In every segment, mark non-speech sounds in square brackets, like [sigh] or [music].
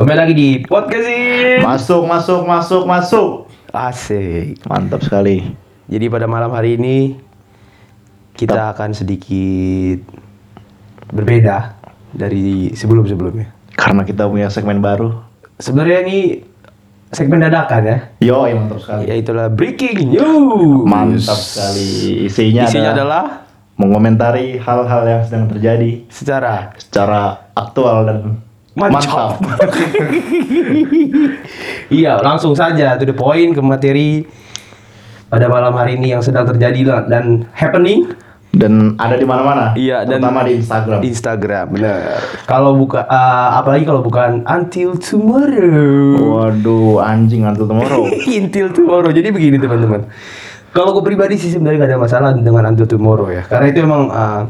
Kembali lagi di podcast ini. Masuk, masuk, masuk, masuk. Asik. Mantap sekali. Jadi pada malam hari ini kita akan sedikit berbeda dari sebelum-sebelumnya. Karena kita punya segmen baru. Sebenarnya ini segmen dadakan ya. Yo, ya mantap sekali. Yaitulah breaking news. Mantap sekali. Isinya, Isinya adalah mengomentari hal-hal yang sedang terjadi secara secara aktual dan Mantap. mantap. [laughs] Iya, langsung saja to the point ke materi pada malam hari ini yang sedang terjadi lah dan happening Dan ada di mana-mana. Iya, dan- terutama di Instagram. Instagram. Benar. Kalau buka eh, apalagi kalau bukan until tomorrow. Waduh, anjing antul tomorrow. [laughs] until tomorrow. Jadi begini teman-teman. Kalau gue pribadi sih sebenarnya gak ada masalah dengan until tomorrow ya. Karena itu emang eh,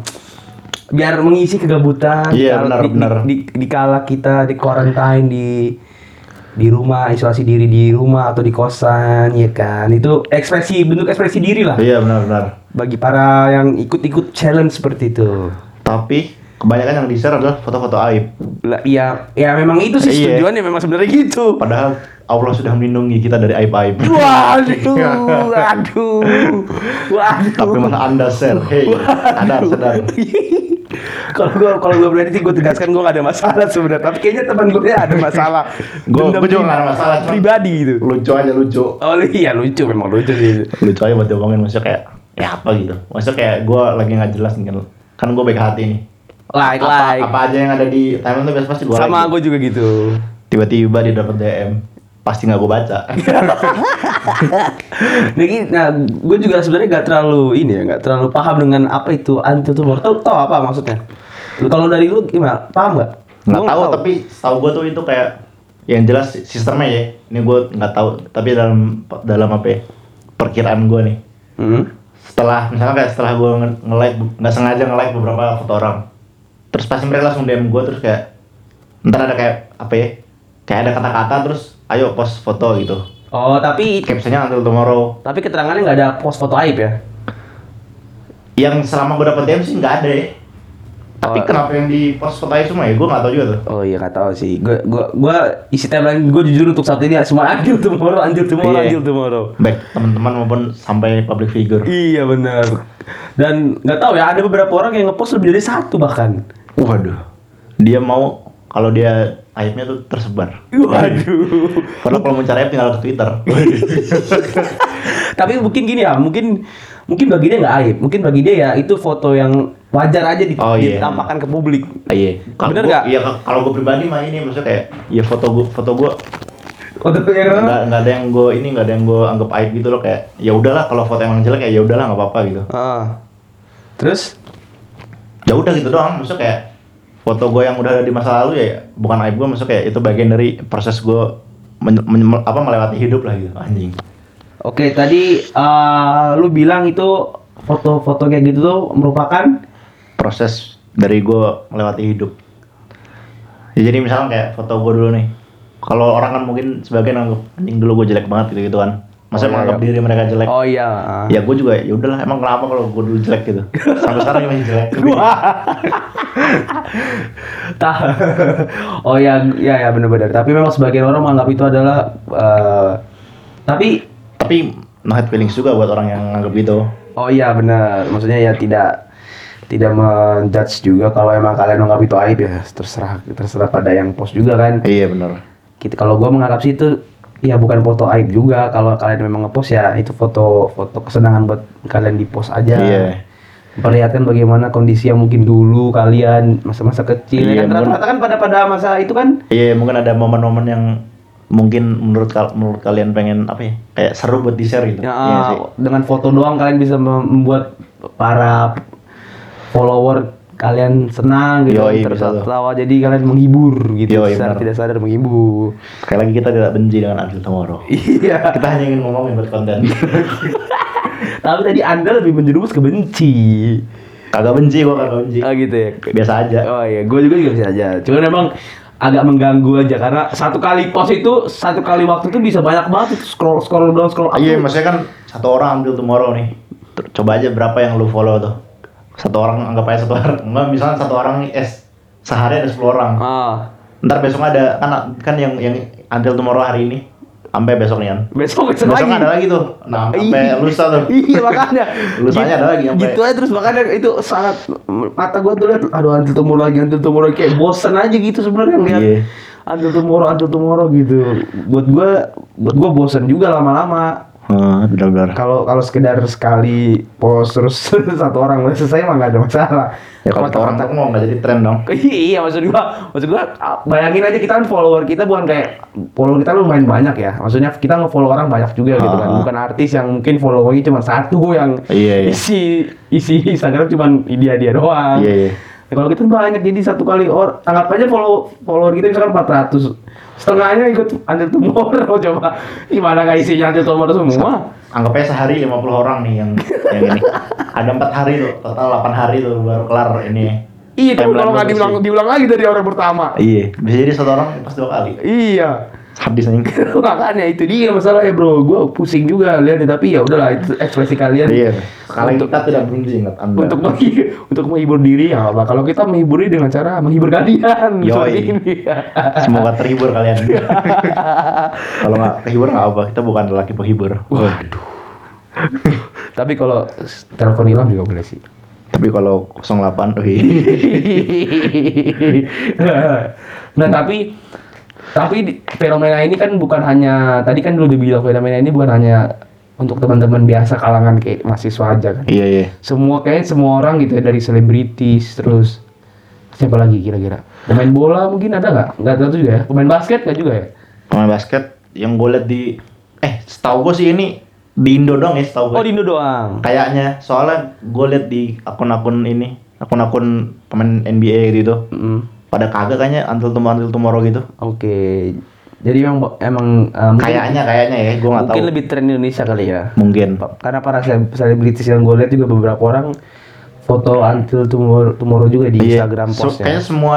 biar mengisi kegabutan. Iya, kala- benar, di, benar. Di, di, di kala kita di quarantine di di rumah isolasi diri di rumah atau di kosan ya kan itu ekspresi bentuk ekspresi diri lah Iya, benar-benar. bagi para yang ikut-ikut challenge seperti itu Tapi kebanyakan yang di-share adalah foto-foto aib. lah iya ya memang itu sih Iya. tujuannya memang sebenarnya gitu Padahal Allah sudah melindungi kita dari aib-aib. waduh [laughs] waduh waduh Tapi malah Anda share. Hei, sadar, sadar. Kalau gua kalau gua berarti sih gua tegaskan gua gak ada masalah sebenarnya. Tapi kayaknya teman gue ada masalah. Gua juga gak ada masalah, pribadi gitu. Lucu aja lucu. oh iya lucu memang lucu sih. Lucu aja buat diomongin maksudnya kayak ya apa gitu. Maksudnya kayak gue lagi nggak jelas nih kan kan gue baik hati nih. Like apa, like. apa aja yang ada di timeline tuh biasa pasti gue sama gue juga gitu. Tiba-tiba dia dapat DM pasti nggak gue baca [laughs] Jadi, nah, gue juga sebenarnya gak terlalu ini ya, gak terlalu paham dengan apa itu anti tumor. Tahu tahu apa maksudnya? Kalau dari lu gimana? Paham gak? nggak tahu tapi tahu gue tuh itu kayak yang jelas sistemnya ya ini gue nggak tahu tapi dalam dalam apa ya, perkiraan gue nih Hmm. setelah misalnya kayak setelah gue nge- nge-like nggak sengaja nge-like beberapa foto orang terus pasti mereka langsung DM gue terus kayak ntar ada kayak apa ya kayak ada kata-kata terus ayo post foto gitu Oh, tapi captionnya until tomorrow tapi keterangannya nggak ada post foto aib ya? yang selama gue dapet DM sih nggak ada ya tapi Oh. kenapa yang di post foto aja semua ya gue nggak tahu juga tuh Oh iya nggak tahu sih. Gue gue gue isi timeline gue jujur untuk saat ini ya, semua anjir tomorrow, anjir tomorrow, Iya. anjir tomorrow. baik teman-teman maupun sampai public figure Iya benar. Dan nggak tahu ya ada beberapa orang yang ngepost lebih dari satu bahkan. waduh dia mau kalau dia aibnya tuh tersebar Waduh. padahal kalau mau cari aib tinggal ke twitter Tapi mungkin gini ya, mungkin mungkin bagi dia nggak aib, mungkin bagi dia ya itu foto yang wajar aja di, Oh, iya. ditampakkan ke publik. Ah, iya Bener nggak? iya ka- kalau gue pribadi mah ini maksudnya kayak ya foto gue foto gue Foto yang mana? nggak nggak ada yang gue ini nggak ada yang gue anggap aib gitu loh kayak ya udahlah kalau foto emang jelek ya ya udahlah nggak apa-apa gitu Ah. Terus? ya udah gitu doang maksudnya kayak foto gue yang udah ada di masa lalu ya bukan aib gue maksudnya kayak itu bagian dari proses gue men- men- apa melewati hidup lah gitu anjing. Oke, tadi eh, lu bilang itu foto-foto kayak gitu tuh merupakan proses dari gue melewati hidup. Ya jadi misalnya kayak foto gue dulu nih. Kalau orang kan mungkin sebagian anggap anjing dulu gue jelek banget gitu gitu kan Oh, masa iya, menganggap iya. diri mereka jelek Oh iya. ah. ya gue juga ya udahlah emang kenapa kalau gue dulu jelek gitu sampai sekarang masih jelek [laughs] Tah. oh ya, ya ya benar-benar. Tapi memang sebagian orang menganggap itu adalah eh, tapi tapi no hard feelings juga buat orang yang nganggap gitu oh iya benar. Maksudnya ya tidak tidak menjudge juga kalau emang kalian menganggap itu aib ya terserah terserah pada yang post juga kan. iya benar Kita kalau gua menganggap sih itu ya bukan foto aib juga kalau kalian memang ngepost ya itu foto foto kesenangan buat kalian di post aja. Iya. Memperlihatkan bagaimana kondisi yang mungkin dulu kalian masa-masa kecil ya Iya, kan rata-rata kan pada pada masa itu kan iya mungkin ada momen-momen yang mungkin menurut kal- menurut kalian pengen apa ya kayak seru buat di share gitu Ya, Iya sih. dengan foto doang kalian bisa mem- membuat para follower kalian senang gitu, Yoi, tertawa jadi kalian menghibur gitu, Yoi, secara tidak sadar menghibur. sekali lagi kita tidak benci dengan Adil Tomorrow Iya. kita hanya ingin ngomongin buat konten [laughs] Tapi tadi anda lebih menjerumus ke benci. kagak benci gua kagak benci Oh gitu ya. biasa aja Oh iya, gue juga juga bisa aja. Cuman emang agak mengganggu aja karena satu kali post itu satu kali waktu itu bisa banyak banget itu scroll scroll down scroll up. iya maksudnya kan satu orang ambil tomorrow nih coba aja berapa yang lu follow tuh satu orang anggap aja satu orang enggak misalnya satu orang eh sehari ada 10 orang Ah. Ntar besok ada kan kan yang yang until tomorrow hari ini sampai besok nih kan. Besok besok, Besok lagi. ada lagi tuh. Nah, sampai lusa tuh. Iya makanya. [laughs] Lusanya ada lagi sampai- Gitu aja terus makanya itu sangat mata gua tuh lihat aduh antil tomorrow lagi antil tomorrow kayak bosen aja gitu sebenarnya ngeliat Iya. antil tomorrow antil tomorrow gitu. Buat gua buat gua bosen juga lama-lama. Oh, benar-benar. Kalau kalau sekedar sekali post terus [laughs] satu orang udah selesai mah nggak ada masalah. Ya kalau orang tuh mau nggak jadi tren dong. [laughs] iya maksud gua maksud gua ah, bayangin aja kita kan follower kita bukan kayak follower kita lumayan banyak ya maksudnya kita nge-follow orang banyak juga gitu kan Ah. bukan artis yang mungkin followernya cuma satu yang Iya, iya. isi isi Instagram cuma dia dia doang Iya, iya. Ya, kalau kita banyak jadi satu kali or anggap aja follow follower kita misalkan 400 setengahnya ikut Until Tomorrow coba gimana nggak isinya Until Tomorrow semua Anggap aja sehari 50 orang nih yang yang ini. Ada empat hari tuh, total 8 hari tuh baru kelar ini. iya tapi kalau nggak diulang diulang lagi dari orang pertama Iya, bisa jadi satu orang pas dua kali. iya Habis anjing. [laughs] makanya itu dia masalah ya bro gue pusing juga lihat tapi ya udahlah itu ekspresi kalian Iya. Sekali Untuk- kita tidak berhenti ingat Anda. untuk menghibur, untuk menghibur diri ya apa kalau kita menghibur diri dengan cara menghibur kalian Yoi. seperti ini [laughs] Semoga terhibur kalian. [laughs] Kalau nggak terhibur nggak apa, kita bukan lelaki penghibur. waduh tapi kalau telepon hilang juga boleh sih Tapi kalau 08, wih. nah tapi tapi di- fenomena ini kan bukan hanya tadi kan dulu dibilang fenomena ini bukan hanya untuk teman-teman biasa kalangan kayak mahasiswa aja kan? Iya iya. semua kayak semua orang gitu ya dari selebritis terus siapa lagi kira-kira? Pemain bola mungkin ada nggak? Nggak tahu juga ya. Pemain basket nggak juga ya? Pemain basket yang gue liat di eh setahu gue sih ini di Indo dong ya setahu gue. oh di Indo doang? Kayaknya. Soalnya gue liat di akun-akun ini, akun-akun pemain NBA gitu. Mm, Pada kagak kayaknya until tomorrow, until tomorrow gitu. oke jadi emang emang mungkin, Kayaknya kayaknya ya, gue nggak tahu. mungkin lebih tren Indonesia kali ya Mungkin. karena para sele- selebritis yang gue lihat juga beberapa orang foto until tomorrow, tomorrow juga di Iya. Instagram So, postnya kayaknya semua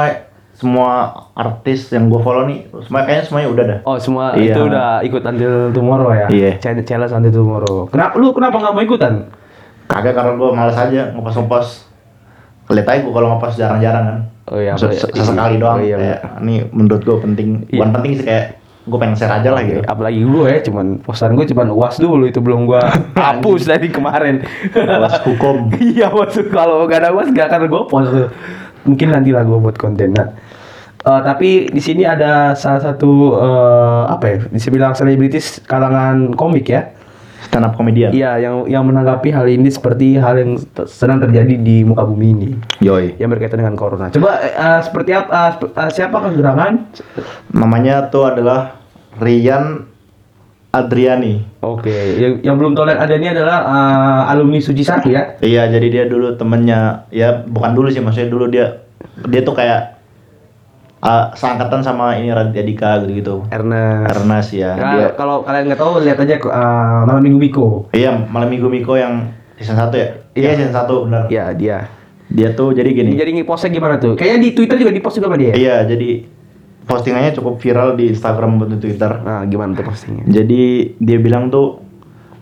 semua artis yang gue follow nih, semua kayaknya semuanya udah dah. Oh semua Iya. itu udah ikut until tomorrow ya? Iya. Challenge challenge until tomorrow. Kenapa lu kenapa nggak mau ikutan? Kagak karena gue males aja ngepost ngepost. Lihat aja gue kalau ngepost jarang-jarang kan. Oh iya, Se- se- iya. sesekali doang. Oh iya, kayak, ini menurut gue penting. Iya. Bukan penting sih kayak gue pengen share aja lah gitu. Apalagi gue ya, cuman postan gue cuman uas dulu itu belum gue [laughs] hapus dari kemarin. Uas [laughs] hukum. iya maksud kalau gak ada uas gak akan gue post tuh. Mungkin nanti lah gue buat konten. Nah, eh, tapi di sini ada salah satu eh, apa ya? Bisa bilang selebritis kalangan komik ya? Stand up comedian. Iya, yang yang menanggapi hal ini seperti hal yang sedang terjadi di muka bumi ini. Yoi. yang berkaitan dengan corona. Coba eh, seperti apa sep- eh, siapa gerangan? Namanya tuh adalah Rian Adriani. Oke, yang, yang belum tahu ada ini adalah eh, alumni Suci Satu ya. Iya, jadi dia dulu temennya, ya bukan dulu sih, maksudnya dulu dia dia tuh kayak uh, seangkatan sama ini Raditya Dika gitu-gitu. Ernest. Ernest ya. Nah, Dia, kalau kalian nggak tahu lihat aja eh, malam minggu Miko. iya, malam minggu Miko yang season 1 ya? Iya, season 1 benar. Iya dia. Dia tuh jadi gini. Jadi ngepostnya gimana tuh? Kayaknya di Twitter juga di post juga sama dia. Iya, jadi postingannya cukup viral di Instagram maupun di Twitter. Nah, gimana tuh postingnya? Jadi dia bilang tuh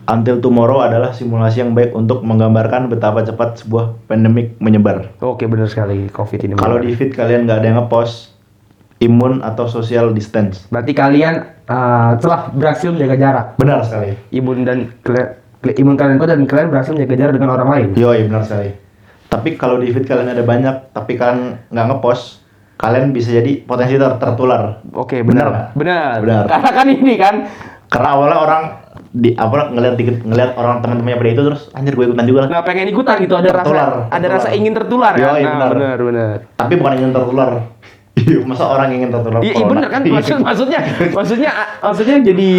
Until Tomorrow adalah simulasi yang baik untuk menggambarkan betapa cepat sebuah pandemik menyebar. Oke, benar sekali COVID ini. Kalau di feed kalian nggak ada yang ngepost imun atau social distance. berarti kalian eh, telah berhasil menjaga jarak. Benar sekali. Imun dan kalian imun kalian dan kalian berhasil menjaga jarak dengan orang lain. Yoi, benar sekali. Tapi kalau di feed kalian ada banyak, tapi kalian nggak ngepost, kalian bisa jadi potensi ter- tertular. Oke, Benar benar. Benar. Benar. Karena kan ini kan Karena awalnya orang di apa ngelihat dikit ngelihat orang teman-temannya pada itu terus anjir gue ikutan juga lah. nggak pengen ikutan gitu ada Tertular, rasa ada tertular. rasa ingin tertular kan Yoi, nah, benar. benar benar Tapi bukan ingin tertular. Iya, masa orang ingin tertular iya iya, corona? benar kan maksud maksudnya maksudnya maksudnya jadi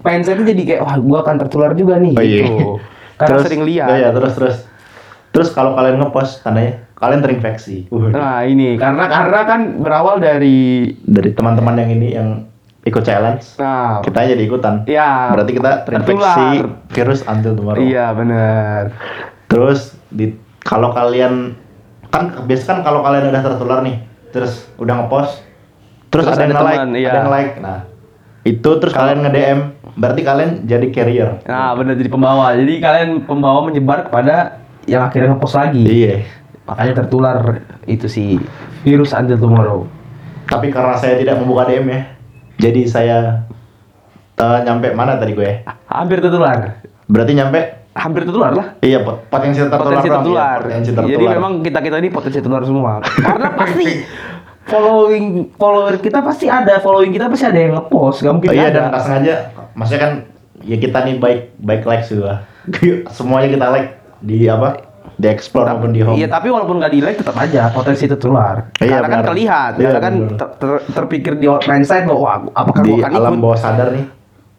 mindset itu jadi kayak wah gua akan tertular juga nih Oh, iya. gitu [laughs] karena Terus- sering lihat iya, terus terus. Terus kalau kalian ngepost tandanya kalian terinfeksi. Nah ini karena karena kan berawal dari dari teman-teman yang ini yang ikut challenge, nah kita jadi ikutan. ya Berarti kita terinfeksi tertular. virus until tomorrow. iya benar Terus di kalau kalian kan biasa kan kalau kalian udah tertular nih, terus udah ngepost, terus, Terus ada, yang ada nge-like, teman, iya. ada yang like. Nah, itu terus kalian nge-DM, berarti kalian jadi carrier. nah benar jadi pembawa jadi kalian pembawa menyebar kepada yang akhirnya ngepost lagi Iya. makanya tertular itu si virus until tomorrow Tapi karena saya tidak membuka DM ya, jadi saya eh, nyampe mana tadi gue? Hampir tertular. Berarti nyampe Hampir tertular lah. iya pot- potensi tertular. Potensi iya, tertular. potensi tertular. Jadi memang kita kita ini potensi tertular semua. Karena pasti [laughs] following follower kita pasti ada following kita pasti ada yang ngepost gak mungkin Oh, iya nggak dan ada nggak sengaja, maksudnya kan ya kita nih baik baik like juga. Semuanya kita like di apa? Di explore maupun di home. Iya tapi walaupun nggak di like tetap aja potensi tertular. Iya, Karena kan benar. terlihat, Iya, karena kan benar. ter- ter- terpikir di mindset bahwa apakah di gua akan alam ikut? bawah sadar nih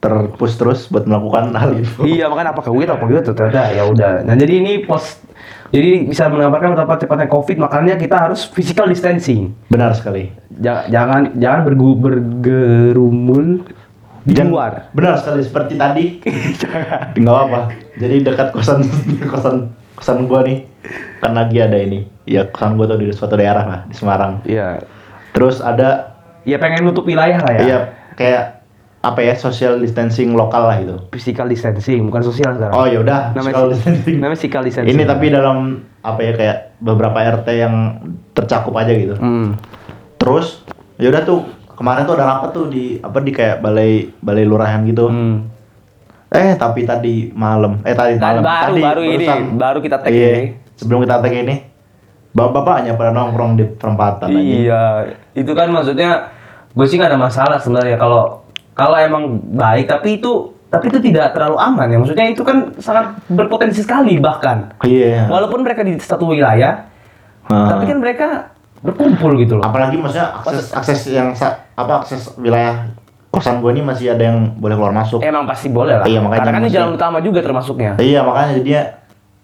terpush terus buat melakukan hal itu. Iya makanya apakah gue apa gitu ternyata ya udah. Nah jadi ini post jadi bisa menggambarkan betapa cepatnya covid makanya kita harus physical distancing. Benar sekali. Ja- jangan jangan bergu, bergerumul di Jangan- luar. Benar sekali seperti tadi. [laughs] Enggak apa. Jadi dekat kosan [laughs] kosan kosan gua nih kan lagi ada ini. Ya kosan gua tuh di suatu daerah lah di Semarang. Iya. Terus ada Ya pengen nutup wilayah lah ya. iya kayak apa ya social distancing lokal lah itu. Physical distancing bukan sosial sekarang. Oh ya udah namanya social distancing. namanya physical distancing. Ini tapi dalam apa ya kayak beberapa RT yang tercakup aja gitu. Hmm. Terus ya udah tuh kemarin tuh ada rapat tuh di apa di kayak balai balai lurahan gitu. Hmm. Eh tapi tadi malam, eh tadi malam, baru tadi baru ini baru kita tag Iya, ini. sebelum kita tag ini, bapak-bapaknya pada nongkrong di perempatan aja. Iya, itu kan maksudnya gue sih gak ada masalah sebenarnya kalau kalau emang baik tapi itu tapi itu tidak terlalu aman ya maksudnya itu kan sangat berpotensi sekali bahkan Iya. walaupun mereka di satu wilayah Ah. tapi kan mereka berkumpul gitu loh Apalagi maksudnya akses akses yang apa akses wilayah kosan gue ini masih ada yang boleh keluar masuk. emang pasti boleh lah Iya, makanya karena kan maksudnya- jalan utama juga termasuknya Iya makanya jadinya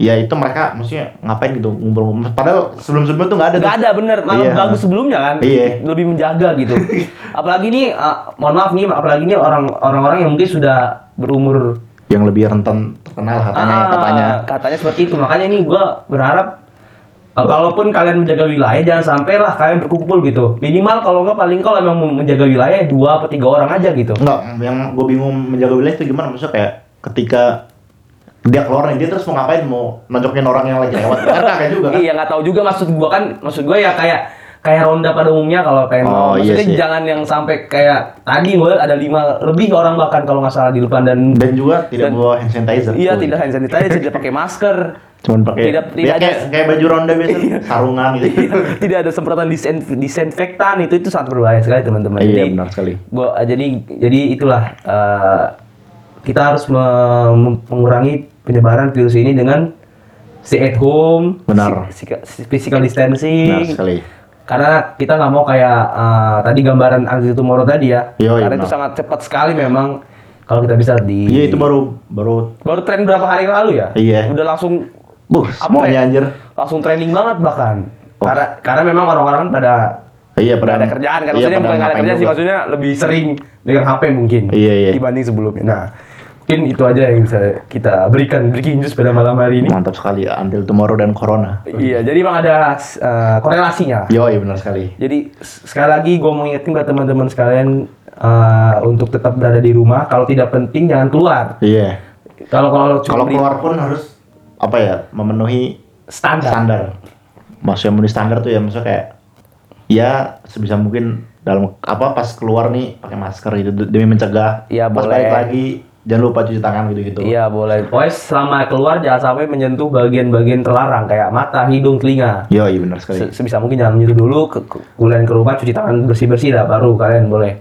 ya itu mereka maksudnya ngapain gitu ngumpul-ngumpul. Padahal sebelum-sebelumnya tuh nggak ada. Gak tuh. ada bener, malah Iya. bagus sebelumnya kan, Iya. lebih menjaga gitu. [laughs] apalagi nih, uh, mohon maaf nih, apalagi nih orang orang-orang yang mungkin sudah berumur Yang lebih rentan terkenal katanya Ah, katanya. katanya seperti itu. Makanya nih gua berharap uh, kalaupun kalian menjaga wilayah jangan sampai lah kalian berkumpul gitu. Minimal kalau nggak paling kalau emang mau menjaga wilayah dua atau tiga orang aja gitu. Enggak, yang gue bingung menjaga wilayah itu gimana maksudnya kayak ketika dia keluar nih dia terus mau ngapain? Mau nonjokin orang yang lagi lewat. Kan kagak juga kan? [laughs] Iya nggak tahu juga. Maksud gua kan maksud gua ya kayak kayak ronda pada umumnya kalau pengen Oh, iya maksudnya sih. jangan yang sampai kayak tadi gua ada lima lebih orang bahkan kalau nggak salah di depan dan dan juga tidak Dan- bawa hand sanitizer. Iya Tuh. tidak hand sanitizer tidak pakai masker. Cuman pakai Tidak- ya, tidak ada- kayak, kayak baju ronda biasa. Sarungan gitu. Tidak ada semprotan disen- disinfektan. Itu itu sangat berbahaya sekali teman-teman. Iya Jadi, benar sekali. gua jadi jadi itulah eh, kita harus mengurangi penyebaran virus ini dengan stay at home, Benar. si- si- physical distancing. benar sekali Karena kita nggak mau kayak eh, tadi gambaran Aziz Tomorrow tadi ya. Yoi, Karena itu sangat cepat sekali memang kalau kita bisa di iya itu baru baru baru tren berapa hari lalu ya? Iya. Udah langsung buh Apa semuanya ya? anjir langsung trending banget bahkan. Oh. Karena karena memang orang-orang pada iya Nggak ada kerjaan kan maksudnya bukan nggak ada kerjaan sih maksudnya lebih sering dengan HP mungkin Iya, iya. dibanding sebelumnya nah mungkin itu aja yang bisa kita berikan. Breaking news pada malam hari ini. Mantap sekali ya until tomorrow dan corona. Iya jadi emang ada uh, korelasinya. Yo iya benar sekali. Jadi sekali lagi gue mau ingetin buat teman-teman sekalian uh, untuk tetap berada di rumah. Kalau tidak penting jangan keluar. Iya. Kalau kalau kalau di keluar pun harus apa ya memenuhi standar, standar. Maksudnya memenuhi standar tuh ya maksudnya kayak ya sebisa mungkin dalam apa pas keluar nih pakai masker gitu demi mencegah. Iya, pas boleh. balik lagi jangan lupa cuci tangan gitu gitu Iya boleh. Pokoknya selama keluar jangan sampai menyentuh bagian-bagian terlarang kayak mata, hidung, telinga. yo iya benar sekali. Se- sebisa mungkin jangan menyentuh dulu ke, kalian ke rumah cuci tangan bersih-bersih dah baru kalian boleh.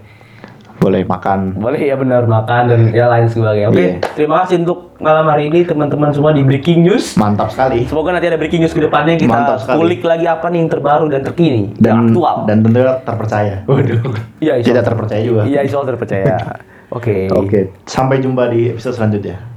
Boleh makan. Boleh ya benar makan dan ya lain sebagainya. Oke Iya. terima kasih untuk malam hari ini teman-teman semua di breaking news. Mantap sekali. Semoga nanti ada breaking news ke depannya kita kulik lagi apa nih yang terbaru dan terkini dan yang aktual. dan tentunya terpercaya. Waduh. Iya tidak terpercaya juga. iya insya Allah terpercaya [laughs] oke. Oke sampai jumpa di episode selanjutnya